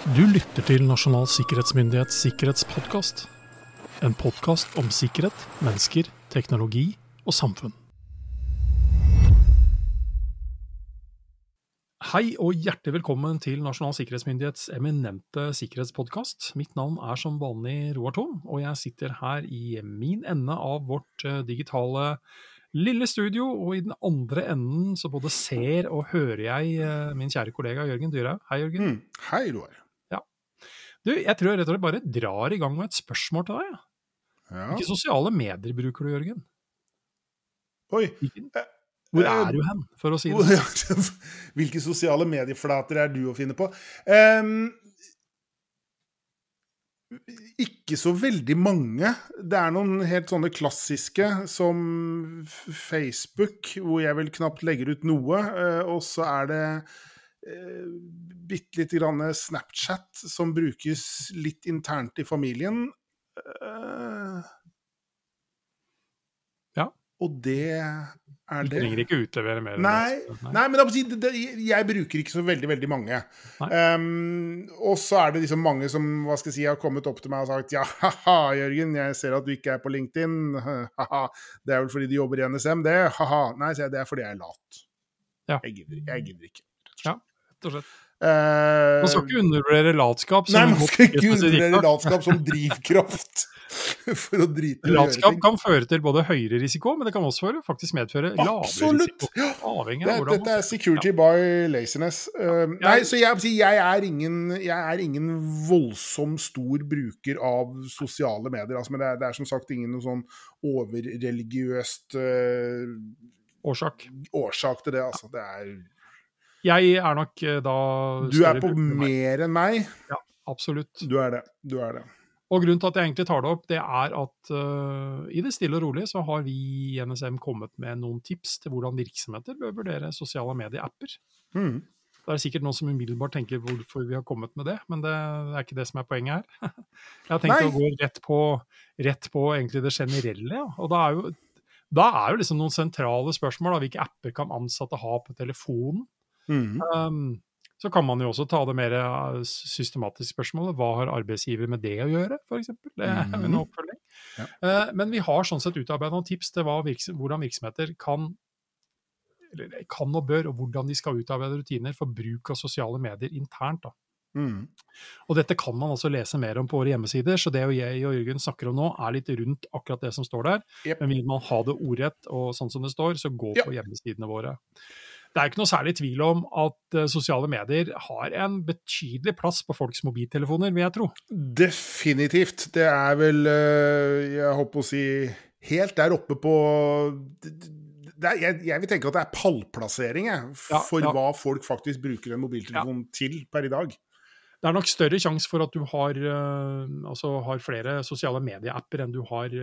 Du lytter til Nasjonal sikkerhetsmyndighets sikkerhetspodkast. En podkast om sikkerhet, mennesker, teknologi og samfunn. Hei og hjertelig velkommen til Nasjonal sikkerhetsmyndighets eminente sikkerhetspodkast. Mitt navn er som vanlig Roar Thom, og jeg sitter her i min ende av vårt eh, digitale lille studio, og i den andre enden så både ser og hører jeg eh, min kjære kollega Jørgen Dyrhaug. Hei, Jørgen. Mm. Hei, Roar. Du, jeg tror jeg rett og slett bare drar i gang med et spørsmål til deg. Ja. Ja. Hvilke sosiale medier bruker du, Jørgen? Oi. Eh, Hvor eh, er du hen, for å si det sånn? Hvilke sosiale medieflater er du å finne på? Um, ikke så veldig mange. Det er noen helt sånne klassiske, som Facebook, hvor jeg vel knapt legger ut noe. eh, Og så er det bitte lite grann Snapchat, som brukes litt internt i familien. Eh, Ja. Og det er det. Du trenger ikke utlevere mer. Nei, Nei, nei, men si, det, jeg bruker ikke så veldig veldig mange. Um, og så er det liksom mange som hva skal jeg si, har kommet opp til meg og sagt ja, haha, Jørgen, jeg ser at du ikke er på LinkedIn. Haha, det er vel fordi du jobber i NSM, det? Haha. Nei, jeg, det er fordi jeg er lat. Ja. Jeg, gidder, jeg gidder ikke. Ja. Rett og slett. Uh, Man skal ikke undervurdere latskap. som nei, man skal ikke undervurdere latskap som drivkraft for å drite i Latskap kan føre til både høyere risiko, men det kan også faktisk medføre lavere Absolutt! risiko. Ja. Avhengig Det, av hvordan dette er security by laziness. Uh, nei, så jeg, jeg, er ingen, jeg er ingen voldsom stor bruker av sosiale medier. Altså, men det er, det er som sagt ingen noe sånn overreligiøst uh, årsak. årsak til det. Altså. det er, Jeg er nok eh, da du er på mer enn meg. Ja. Absolutt. Du er det. Du er det. Og grunnen til at jeg egentlig tar det opp, det er at uh, i det stille og rolig så har vi i NSM kommet med noen tips til hvordan virksomheter bør vurdere sosiale medieapper. Mm. Det er sikkert noen som umiddelbart tenker hvorfor vi har kommet med det, men det er ikke det som er poenget her. Jeg har tenkt Nei. å gå rett på, rett på egentlig det generelle, ja. Og da er jo, da er jo liksom noen sentrale spørsmål. Da. Hvilke apper kan ansatte ha på telefonen? Mm. Um, så kan man jo også ta det mer uh, systematiske spørsmålet. Hva har arbeidsgiver med det å gjøre, f.eks.? Det er en Mhm. oppfølging. Ja. Uh, men vi har sånn sett utarbeidet noen tips til virks hvordan virksomheter kan eller kan og bør, og hvordan de skal utarbeide rutiner for bruk av sosiale medier internt. Da. Mm. Og dette kan man altså lese mer om på våre hjemmesider, så det jeg og Jørgen snakker om nå, er litt rundt akkurat det som står der. Yep. Men vil man ha det ordrett og sånn som det står, så gå yep. på hjemmesidene våre. Det er ikke noe særlig tvil om at eh, sosiale medier har en betydelig plass på folks mobiltelefoner, vil jeg tro. Definitivt. Det er vel eh, Jeg på å si helt der oppe på er, jeg, jeg vil tenke at det er pallplassering jeg, Ja, for ja. hva folk faktisk bruker en mobiltelefon til per i dag. Det er nok større sjanse for at du har, eh, altså har flere sosiale medieapper enn du har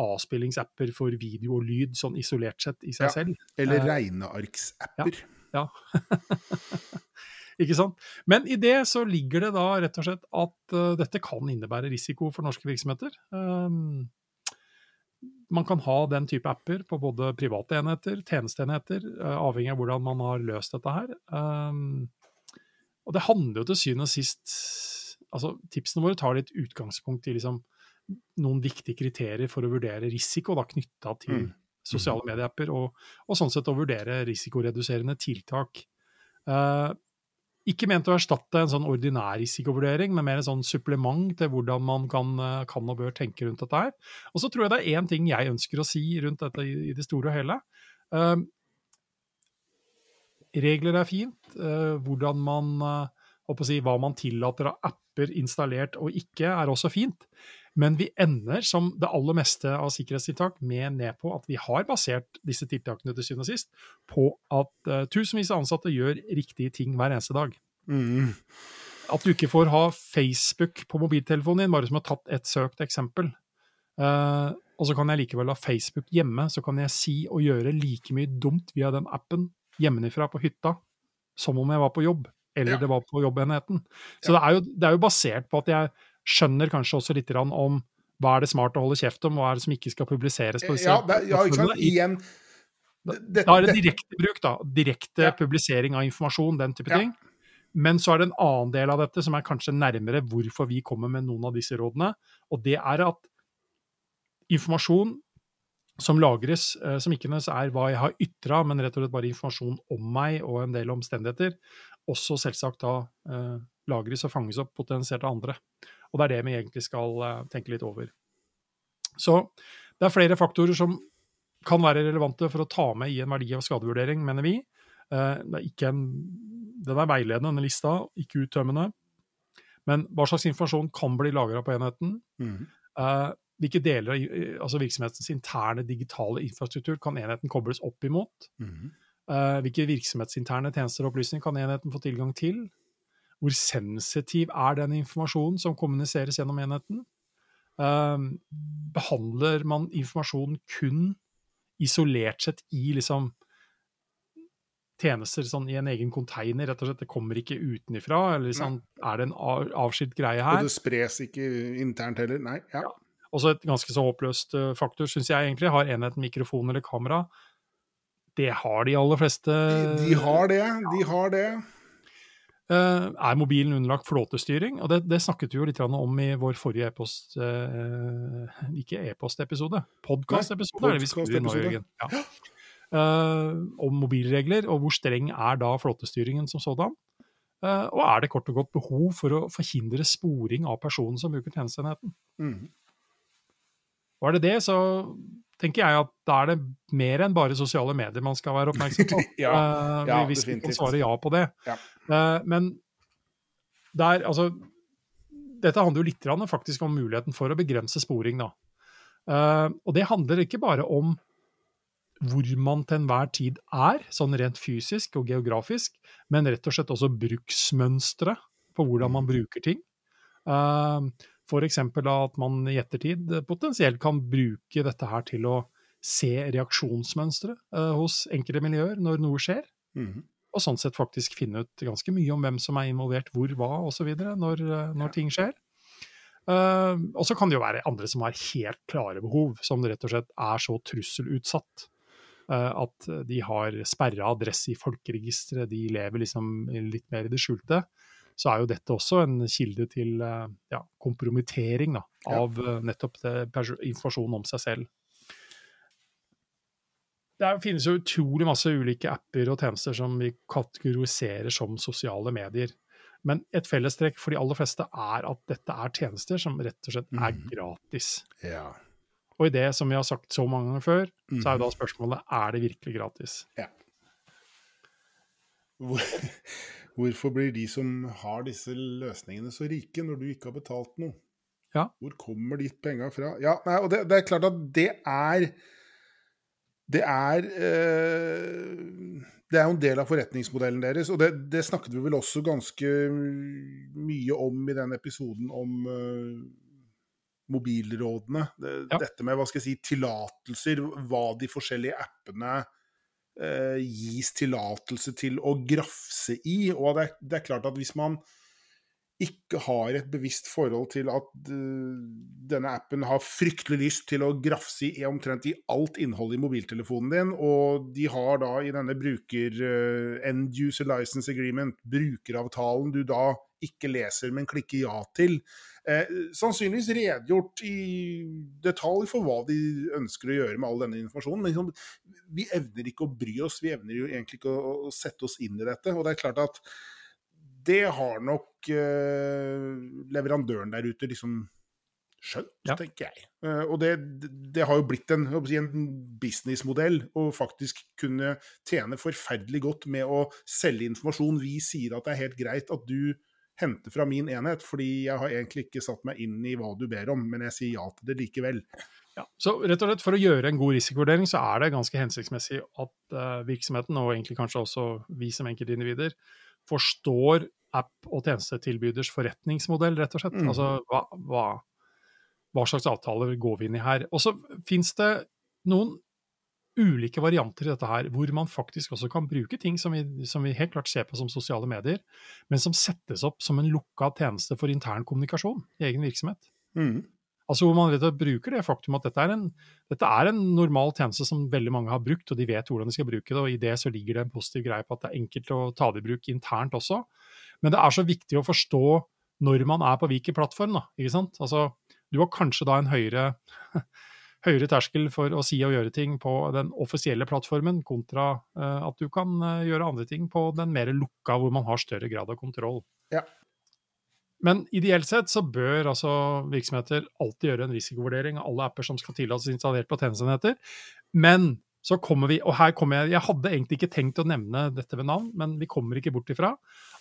avspillingsapper for video og lyd, sånn isolert sett i seg Ja. selv. Eller Eh, regnearksapper. Ja. Ikke sant? Men i det så ligger det da rett og slett at uh, dette kan innebære risiko for norske virksomheter. Um, man kan ha den type apper på både private enheter, tjenesteenheter, uh, avhengig av hvordan man har løst dette her. Um, og det handler jo til syvende og sist altså Tipsene våre tar litt utgangspunkt i liksom noen viktige kriterier for å vurdere risiko da, knytta til Mm. sosiale medieapper, og, og sånn sett å vurdere risikoreduserende tiltak. Eh, ikke ment å erstatte en sånn ordinær risikovurdering, men mer en sånn supplement til hvordan man kan, eh, kan og bør tenke rundt dette her. Og så tror jeg det er én ting jeg ønsker å si rundt dette i, i det store og hele. Eh, regler er fint. eh, hvordan man eh, si, Hva man tillater av apper installert og ikke, er også fint. Men vi ender, som det aller meste av sikkerhetstiltak, med ned på at vi har basert disse tiltakene til syvende og sist på at uh, tusenvis av ansatte gjør riktige ting hver eneste dag. Mm. At du ikke får ha Facebook på mobiltelefonen din, bare som har tatt et søkt eksempel. Uh, og så kan jeg likevel ha Facebook hjemme, så kan jeg si og gjøre like mye dumt via den appen hjemmefra på hytta som om jeg var på jobb, eller Ja. det var på jobbenheten. Så det, er jo, det er jo basert på at jeg skjønner kanskje også litt om hva er det smart å holde kjeft om, hva er det som ikke skal publiseres på disse Ja, det, ja, ikke sant. Igjen det- Da er det det- direkte bruk, da. Direkte Ja. publisering av informasjon, den type Ja. ting. Men så er det en annen del av dette som er kanskje nærmere hvorfor vi kommer med noen av disse rådene. Og det er at informasjon som lagres, eh, som ikke nødvendigvis er hva jeg har ytra, men rett og slett bare informasjon om meg og en del omstendigheter, også selvsagt da eh, lagres og fanges opp potensielt av andre. Og det er det vi egentlig skal eh, tenke litt over. Så det er flere faktorer som kan være relevante for å ta med i en verdi- og skadevurdering, mener vi. Eh, det er ikke en, den er veiledende, denne lista, ikke uttømmende. Men hva slags informasjon kan bli lagra på enheten? Mm. Eh, hvilke deler av altså virksomhetens interne digitale infrastruktur kan enheten kobles opp imot? Mm. Eh, hvilke virksomhetsinterne tjenester og opplysninger kan enheten få tilgang til? Hvor sensitiv er den informasjonen som kommuniseres gjennom enheten? Eh, behandler man informasjonen kun isolert sett i liksom tjenester sånn i en egen container, rett og slett. Det kommer ikke utenifra, eller liksom, er det en avskilt greie her? Og det spres ikke internt heller. Nei. Ja. Ja. Også et ganske så håpløst eh, faktor, syns jeg egentlig. Har enheten mikrofon eller kamera? Det har de aller fleste. De har det. De har det. Uh, er mobilen underlagt flåtestyring? Og det, det snakket vi jo litt om i vår forrige e-post... uh, ikke e-postepisode, podkastepisode, er det vi skriver nå. Jørgen. Ja. Uh, om mobilregler, og hvor streng er da flåtestyringen som sådan? Og er det kort og godt behov for å forhindre sporing av personen som bruker tjenesteenheten? Mm. Og er det det, så tenker jeg at da er det mer enn bare sosiale medier man skal være oppmerksom på. Ja, uh, ja, hvis vi kan definitivt. svare ja på det. Ja. Uh, men der, altså Dette handler jo litt faktisk om muligheten for å begrense sporing, da. Uh, og det handler ikke bare om hvor man til enhver tid er, sånn rent fysisk og geografisk, men rett og slett også bruksmønstre på hvordan man bruker ting. Uh, F.eks. at man i ettertid potensielt kan bruke dette her til å se reaksjonsmønstre eh, hos enkelte miljøer når noe skjer. Mm. Og sånn sett faktisk finne ut ganske mye om hvem som er involvert hvor, hva osv. Når, når når ting skjer. Uh, og så kan det jo være andre som har helt klare behov, som rett og slett er så trusselutsatt uh, at de har sperra adresse i folkeregisteret, de lever liksom litt mer i det skjulte. Så er jo dette også en kilde til eh, ja, kompromittering da, av ja. nettopp det, informasjonen om seg selv. Det finnes jo utrolig masse ulike apper og tjenester som vi kategoriserer som sosiale medier. Men et fellestrekk for de aller fleste er at dette er tjenester som rett og slett er Mhm. gratis. Ja. Og i det som vi har sagt så mange ganger før, så er jo Mhm. da spørsmålet er det virkelig gratis. Hvor, hvorfor blir de som har disse løsningene så rike, når du ikke har betalt noe? Ja. Hvor kommer de penga fra? Ja, nei, og det, det er klart at det er Det er øh, Det er jo en del av forretningsmodellen deres, og det, det snakket vi vel også ganske mye om i den episoden om øh, mobilrådene. Det, Ja. Dette med hva skal jeg si, tillatelser, hva de forskjellige appene eh, gis tillatelse til å grafse i. Og det er, det er klart at hvis man ikke har et bevisst forhold til at uh, denne appen har fryktelig lyst til å grafse i omtrent i alt innholdet i mobiltelefonen din, og de har da i denne bruker uh, end user license agreement, brukeravtalen du da ikke leser, men klikker ja til, eh, sannsynligvis redegjort i detalj for hva de ønsker å gjøre med all denne informasjonen. Men liksom, vi evner ikke å bry oss, vi evner jo egentlig ikke å, å sette oss inn i dette. Og det er klart at det har nok eh, leverandøren der ute liksom skjønt, Ja. tenker jeg. Eh, og det, det har jo blitt en, en businessmodell å faktisk kunne tjene forferdelig godt med å selge informasjon. Vi sier at det er helt greit at du henter fra min enhet, fordi jeg har egentlig ikke satt meg inn i hva du ber om, men jeg sier ja til det likevel. Ja, så rett og slett For å gjøre en god risikovurdering, så er det ganske hensiktsmessig at uh, virksomheten, og egentlig kanskje også vi som enkeltindivider, forstår app- og tjenestetilbyders forretningsmodell, rett og slett. Mm. Altså hva, hva, hva slags avtaler går vi inn i her. Og så fins det noen ulike varianter i dette her, hvor man faktisk også kan bruke ting som vi, som vi helt klart ser på som sosiale medier, men som settes opp som en lukka tjeneste for intern kommunikasjon i egen virksomhet. Mm. Altså hvor man vet at bruker det faktum at dette er, en, dette er en normal tjeneste som veldig mange har brukt, og de vet hvordan de skal bruke det, og i det så ligger det en positiv greie på at det er enkelt å ta det i bruk internt også. Men det er så viktig å forstå når man er på hvilken plattform. da, ikke sant? Altså, du har kanskje da en høyere, høyere terskel for å si og gjøre ting på den offisielle plattformen, kontra uh, at du kan uh, gjøre andre ting på den mer lukka, hvor man har større grad av kontroll. Ja. Men ideelt sett så bør altså virksomheter alltid gjøre en risikovurdering av alle apper som skal tillates installert på tjenesteenheter. Men så kommer vi, og her kommer jeg Jeg hadde egentlig ikke tenkt å nevne dette ved navn, men vi kommer ikke bort ifra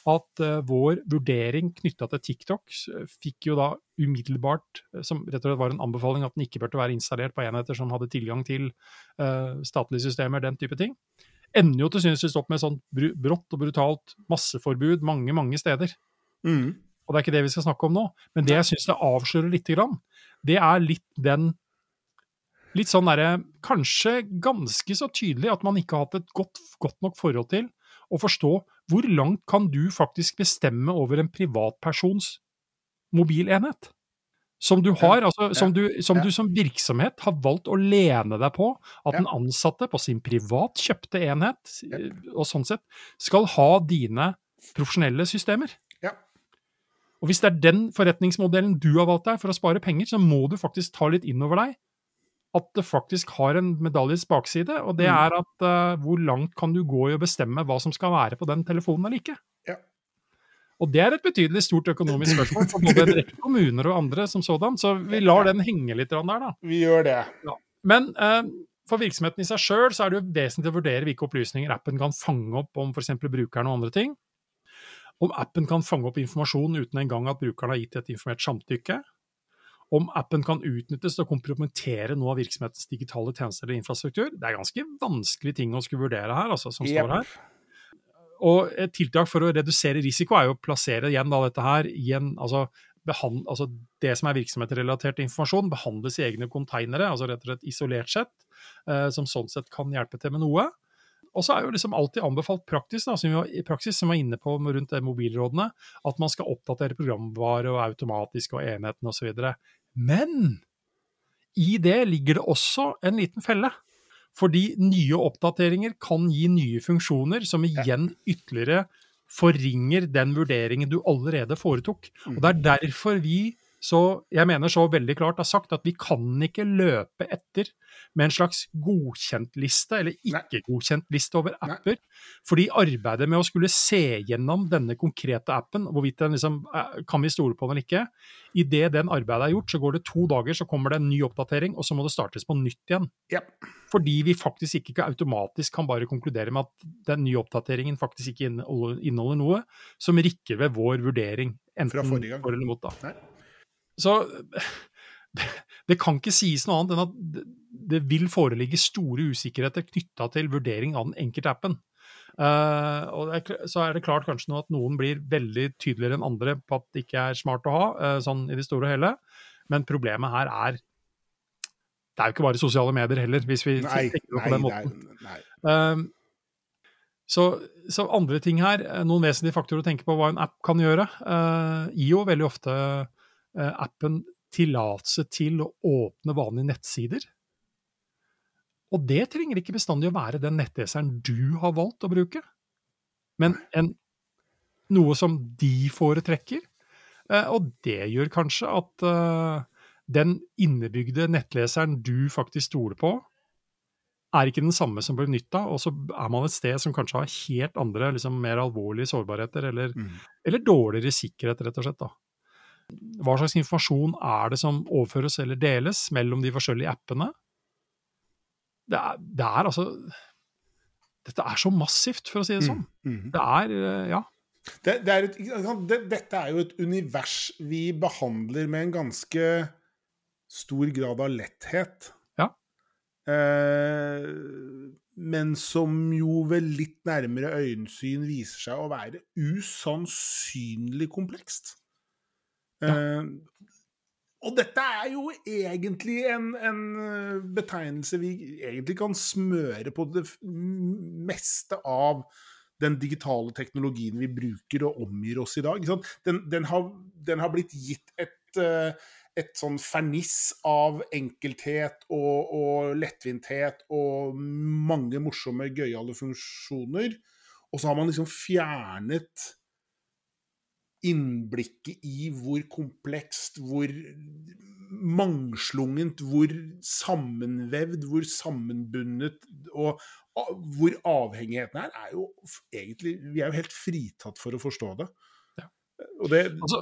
at uh, vår vurdering knytta til TikTok fikk jo da umiddelbart, som rett og slett var en anbefaling at den ikke burde være installert på enheter som hadde tilgang til uh, statlige systemer, den type ting, ender jo til synes opp med sånn brått og brutalt masseforbud mange, mange steder. Mm. Og det er ikke det vi skal snakke om nå. Men det jeg syns det avslører lite grann, det er litt den litt sånn derre Kanskje ganske så tydelig at man ikke har hatt et godt, godt, nok forhold til å forstå hvor langt kan du faktisk bestemme over en privatpersons mobilenhet? Som du har, altså, som, du, som du som virksomhet har valgt å lene deg på at den ansatte på sin privat kjøpte enhet, og sånn sett, skal ha dine profesjonelle systemer. Ja. Og hvis det er den forretningsmodellen du har valgt deg for å spare penger, så må du faktisk ta litt inn over deg at det faktisk har en medaljes bakside, og det er at uh, hvor langt kan du gå i å bestemme hva som skal være på den telefonen eller ikke? Ja. Og det er et betydelig stort økonomisk spørsmål for både en rekke kommuner og andre som sådan, så vi lar den henge litt der, da. Vi gjør det. Ja. Men uh, for virksomheten i seg sjøl så er det jo vesentlig å vurdere hvilke opplysninger appen kan fange opp om f.eks. brukeren og andre ting. Om appen kan fange opp informasjon uten engang at brukeren har gitt et informert samtykke om appen kan utnyttes til å kompromittere noe av virksomhetens digitale tjenester eller infrastruktur. Det er ganske vanskelige ting å skulle vurdere her, altså, som står her. Og et tiltak for å redusere risiko er jo å plassere igjen da, dette her i en altså, behand, altså Det som er virksomhetsrelatert informasjon, behandles i egne konteinere, altså rett og slett isolert sett, eh, som sånn sett kan hjelpe til med noe. Og så er jo liksom alltid anbefalt praktisk, da, som vi var, praksis, som var inne på rundt mobilrådene, at man skal oppdatere programvare og automatisk og enheten osv. Men i det ligger det også en liten felle. Fordi nye oppdateringer kan gi nye funksjoner, som igjen ytterligere forringer den vurderingen du allerede foretok. Og Det er mm. derfor vi så jeg mener så veldig klart har sagt at vi kan ikke løpe etter med en slags godkjentliste, eller ikke-godkjentliste over apper. Nei. Fordi arbeidet med å skulle se gjennom denne konkrete appen, hvorvidt den liksom, eh, kan vi stole på den eller ikke, idet den arbeidet er gjort, så går det to dager, så kommer det en ny oppdatering, og så må det startes på nytt igjen. Ja. Fordi vi faktisk ikke automatisk kan bare konkludere med at den nye oppdateringen faktisk ikke inneholder noe som rikker ved vår vurdering. Enten for eller mot. da. Nei. Så det, kan ikke sies noe annet enn at det, vil foreligge store usikkerheter knytta til vurdering av den enkelte appen. Uh, og er, så er det klart kanskje nå at noen blir veldig tydeligere enn andre på at det ikke er smart å ha, uh, sånn i det store og hele. Men problemet her er Det er jo ikke bare sosiale medier heller, hvis vi nei, tenker på den måten. Nei. Uh, så, så, andre ting her, noen vesentlige faktorer å tenke på hva en app kan gjøre, gir jo veldig ofte appen tillatelse til å åpne vanlige nettsider. Og det trenger ikke bestandig å være den nettleseren du har valgt å bruke, men en, noe som de foretrekker. Eh, og det gjør kanskje at uh, den innebygde nettleseren du faktisk stoler på, er ikke den samme som blir nytta, og så er man et sted som kanskje har helt andre, liksom mer alvorlige sårbarheter, eller, mm. eller dårligere sikkerhet, rett og slett. da. Hva slags informasjon er det som overføres eller deles mellom de forskjellige appene? Det er, det er altså Dette er så massivt, for å si det sånn. Mm, mm. Det er eh, Ja. Det, det er et, det, dette er jo et univers vi behandler med en ganske stor grad av letthet. Ja. Eh, men som jo ved litt nærmere øyensyn viser seg å være usannsynlig komplekst. Uh, og dette er jo egentlig en, en, eh, betegnelse vi egentlig kan smøre på det meste av den digitale teknologien vi bruker og omgir oss i dag. Den, den, har, den har, blitt gitt et, eh, et sånn ferniss av enkelthet og, og lettvinthet og mange morsomme, gøyale funksjoner. Og så har man liksom fjernet innblikket i hvor komplekst, hvor mangslungent, hvor sammenvevd, hvor sammenbundet og hvor avhengigheten er, er jo egentlig Vi er jo helt fritatt for å forstå det. Ja. Og det, Altså,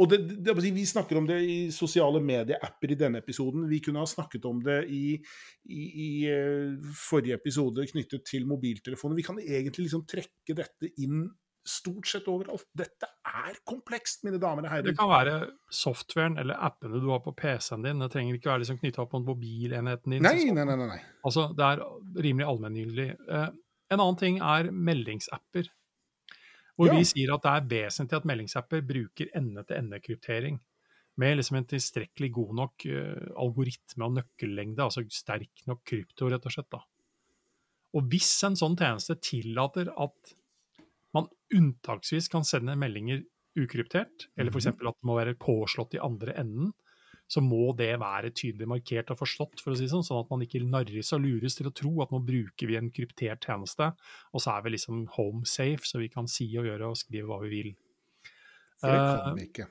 og det, det, Vi snakker om det i sosiale medieapper i denne episoden. Vi kunne ha snakket om det i, i, i uh, forrige episode knyttet til mobiltelefoner. Vi kan egentlig liksom trekke dette inn stort sett overalt. Dette er komplekst, mine damer og herrer. det kan være softwaren eller appene du har på PC-en din. Det trenger ikke være liksom knytta opp mot mobilenheten din. Nei, nei, nei, nei. Altså, det er rimelig allmenngyldig. Eh, en annen ting er meldingsapper. Hvor Ja. vi sier at det er vesentlig at meldingsapper bruker ende-til-ende-kryptering. Med liksom en tilstrekkelig god nok uh, algoritme og nøkkellengde, altså sterk nok krypto, rett og slett. da. Og hvis en sånn tjeneste tillater at unntaksvis kan sende meldinger ukryptert, eller f.eks. at det må være påslått i andre enden, så må det være tydelig markert og forstått, for å si sånn, sånn at man ikke narres og lures til å tro at nå bruker vi en kryptert tjeneste, og så er vi liksom home safe, så vi kan si og gjøre og skrive hva vi vil. For det Eh, kan vi ikke.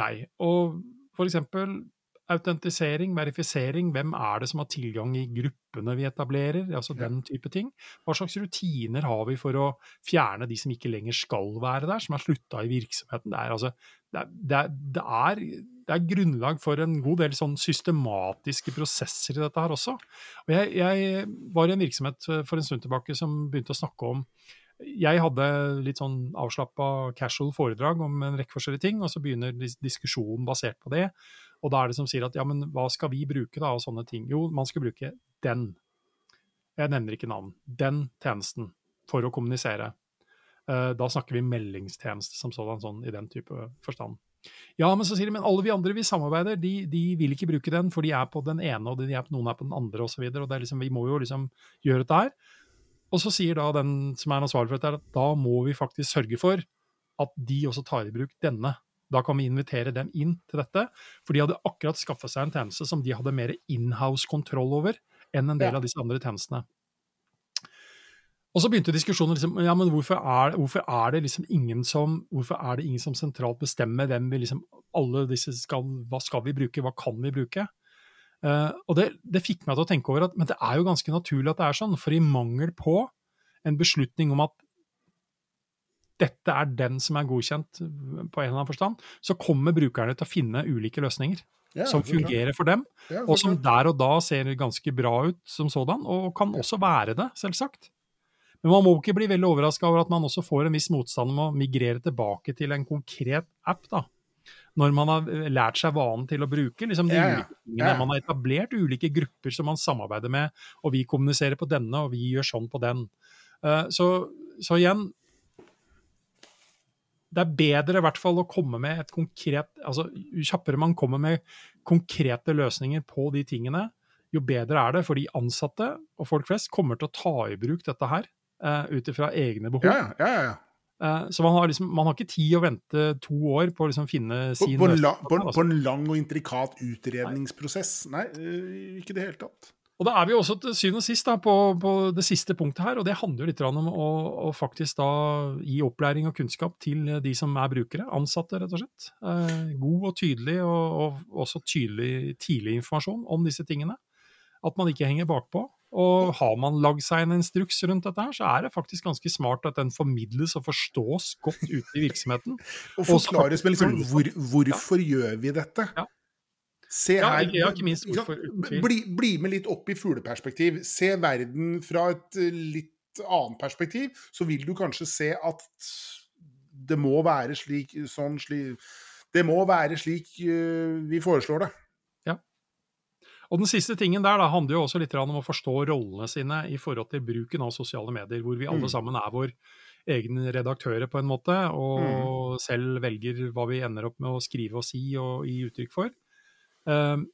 Nei. Og for eksempel autentisering, verifisering, hvem er det som har tilgang i gruppene vi etablerer, altså den type ting. Hva slags rutiner har vi for å fjerne de som ikke lenger skal være der, som har slutta i virksomheten. Det er, altså, det, er, det, er, det, er, grunnlag for en god del sånn systematiske prosesser i dette her også. Og jeg, jeg var i en virksomhet for en stund tilbake som begynte å snakke om jeg hadde litt sånn avslappa casual foredrag om en rekke forskjellige ting, og så begynner diskusjonen basert på det. Og da er det som sier at ja, men hva skal vi bruke da, og sånne ting? Jo, man skal bruke den. Jeg nevner ikke navn. Den tjenesten for å kommunisere. Eh, Da snakker vi meldingstjeneste som sådan, sånn i den type forstand. Ja, men så sier de men alle vi andre vi samarbeider, de, de vil ikke bruke den, for de er på den ene, og de er, noen er på den andre, osv. Liksom, vi må jo liksom gjøre dette her. Og så sier da den som er ansvarlig for dette, at da må vi faktisk sørge for at de også tar i bruk denne. Da kan vi invitere dem inn til dette, for de hadde akkurat skaffa seg en tjeneste som de hadde mer inhouse-kontroll over enn en del av disse andre tjenestene. Og så begynte diskusjonen liksom, ja, men hvorfor er, hvorfor er det liksom ingen som hvorfor er det ingen som sentralt bestemmer hvem vi liksom alle disse skal, hva skal vi bruke, hva kan vi bruke? Uh, og det, det fikk meg til å tenke over at men det er jo ganske naturlig at det er sånn, for i mangel på en beslutning om at dette er den som er godkjent på en eller annen forstand, så kommer brukerne til å finne ulike løsninger Ja, som fungerer for dem, Ja, og som der og da ser ganske bra ut som sådan, og kan også være det, selvsagt. Men man må ikke bli veldig overraska over at man også får en viss motstand om å migrere tilbake til en konkret app, da. Når man har lært seg vanen til å bruke liksom, de Ja, tingene. Man har etablert ulike grupper som man samarbeider med, og vi kommuniserer på denne, og vi gjør sånn på den. Eh, Så, så igjen det er bedre i hvert fall å komme med et konkret altså Jo kjappere man kommer med konkrete løsninger på de tingene, jo bedre er det. For de ansatte og folk flest kommer til å ta i bruk dette her uh, ut ifra egne behov. Ja, ja, ja, ja. Eh, så man har, liksom, man har ikke tid å vente to år på å liksom finne sin på, en løsning la, på på, en- altså. på en lang og intrikat utredningsprosess. Nei, øh, ikke i det hele tatt. Og da er vi også til syvende og sist da, på, på det siste punktet her, og det handler jo litt om å, å faktisk da gi opplæring og kunnskap til de som er brukere, ansatte rett og slett. Eh, god og tydelig, og, og også tydelig tidlig informasjon om disse tingene. At man ikke henger bakpå. Og har man lagd seg en instruks rundt dette, her, så er det faktisk ganske smart at den formidles og forstås godt ute i virksomheten. Og forklares med liksom hvor, hvorfor gjør vi dette? Ja. Se Ja, her, ja, ikke minst hvorfor. Bli, bli med litt opp i fugleperspektiv. Se verden fra et eh, litt annet perspektiv, så vil du kanskje se at det må være slik, sånn slik Det må være slik uh, vi foreslår det. Ja. Og den siste tingen der da, handler jo også litt om å forstå rollene sine i forhold til bruken av sosiale medier, hvor vi alle Mm. sammen er vår egne redaktører på en måte, og selv velger hva vi ender opp med å skrive og si og gi uttrykk for. Um,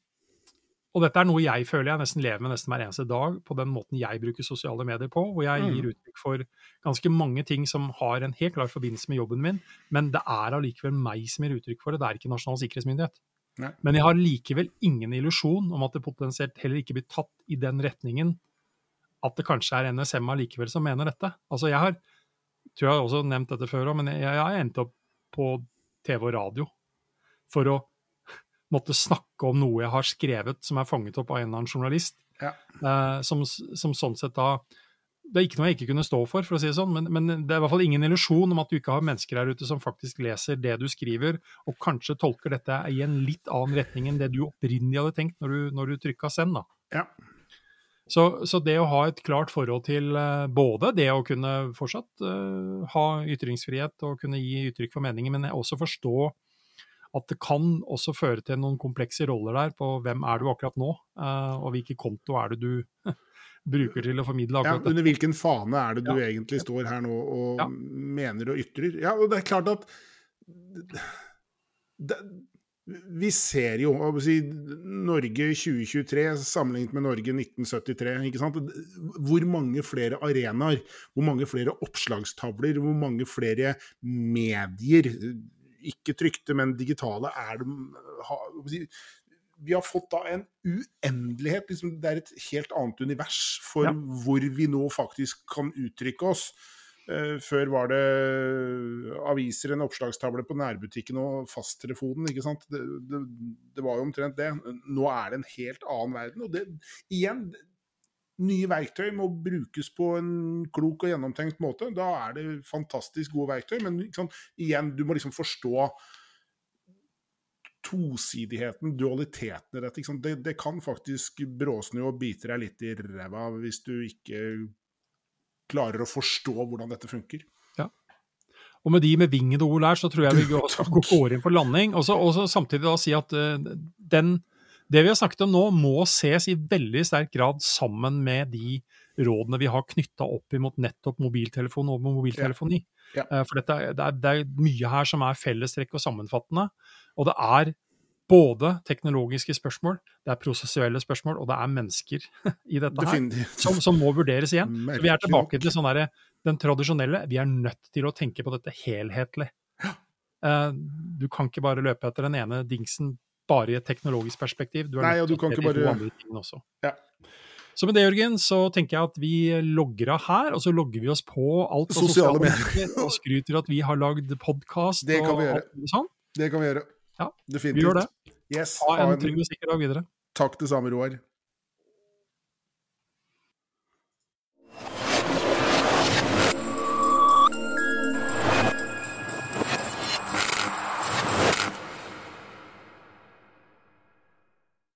og dette er noe jeg føler jeg nesten lever med nesten hver eneste dag, på den måten jeg bruker sosiale medier på, hvor jeg Mm. gir uttrykk for ganske mange ting som har en helt klar forbindelse med jobben min, men det er allikevel meg som gir uttrykk for det, det er ikke Nasjonal sikkerhetsmyndighet. Nei. Men jeg har likevel ingen illusjon om at det potensielt heller ikke blir tatt i den retningen at det kanskje er NSM allikevel som mener dette. Altså jeg har, tror jeg har også nevnt dette før òg, men jeg, jeg har endt opp på TV og radio for å måtte snakke om noe jeg har skrevet som er fanget opp av en eller annen journalist. Ja. Eh, som, som sånn sett da Det er ikke noe jeg ikke kunne stå for, for å si det sånn, men, men det er i hvert fall ingen illusjon om at du ikke har mennesker her ute som faktisk leser det du skriver, og kanskje tolker dette i en litt annen retning enn det du opprinnelig hadde tenkt når du, når du trykka send. da. Ja. Så, så det å ha et klart forhold til eh, både det å kunne fortsatt uh, ha ytringsfrihet og kunne gi uttrykk for meninger, men også forstå at det kan også føre til noen komplekse roller der på hvem er du akkurat nå, eh, og hvilken konto er det du bruker til å formidle akkurat dette. under hvilken fane er det du Ja. egentlig står her nå og Ja. mener og ytrer? Ja, og det er klart at det, Vi ser jo si, Norge 2023 sammenlignet med Norge 1973. ikke sant? Hvor mange flere arenaer, hvor mange flere oppslagstavler, hvor mange flere medier, ikke trykte, men digitale, er det vi har fått da en uendelighet. Liksom, det er et helt annet univers for Ja. hvor vi nå faktisk kan uttrykke oss. Uh, før var det aviser, en oppslagstavle på nærbutikken og fasttelefonen. ikke sant? Det, det, det var jo omtrent det. Nå er det en helt annen verden. Og det, igjen, nye verktøy må brukes på en klok og gjennomtenkt måte. Da er det fantastisk gode verktøy, men sant? igjen, du må liksom forstå tosidigheten, dualiteten i dette. Det, det kan faktisk bråsnu og bite deg litt i ræva hvis du ikke klarer å forstå hvordan dette funker. Og med de med vingede ord der, så tror jeg vi går, går inn for landing. Og så samtidig da si at uh, den, det vi har snakket om nå, må ses i veldig sterk grad sammen med de rådene vi har knytta opp imot nettopp mobiltelefon og mobiltelefoni. Ja. Ja. For dette, det, er, det er mye her som er fellestrekk og sammenfattende. Og det er både teknologiske spørsmål, det er prosessuelle spørsmål, og det er mennesker i dette her som, som må vurderes igjen. Så vi er tilbake til sånn der, den tradisjonelle. Vi er nødt til å tenke på dette helhetlig. Eh, du kan ikke bare løpe etter den ene dingsen bare i et teknologisk perspektiv. Du er Nei, og du kan ikke bare- andre tingene også. Ja. Så med det, Jørgen, så tenker jeg at vi logger av her, og så logger vi oss på alt på Sosiale medier og skryter at vi har lagd podkast og alt mulig sånn. Det kan vi gjøre. Ja, Definitivt. Vi gjør det. Yes, Ha en trygg og sikker dag videre. Takk det samme, Roar.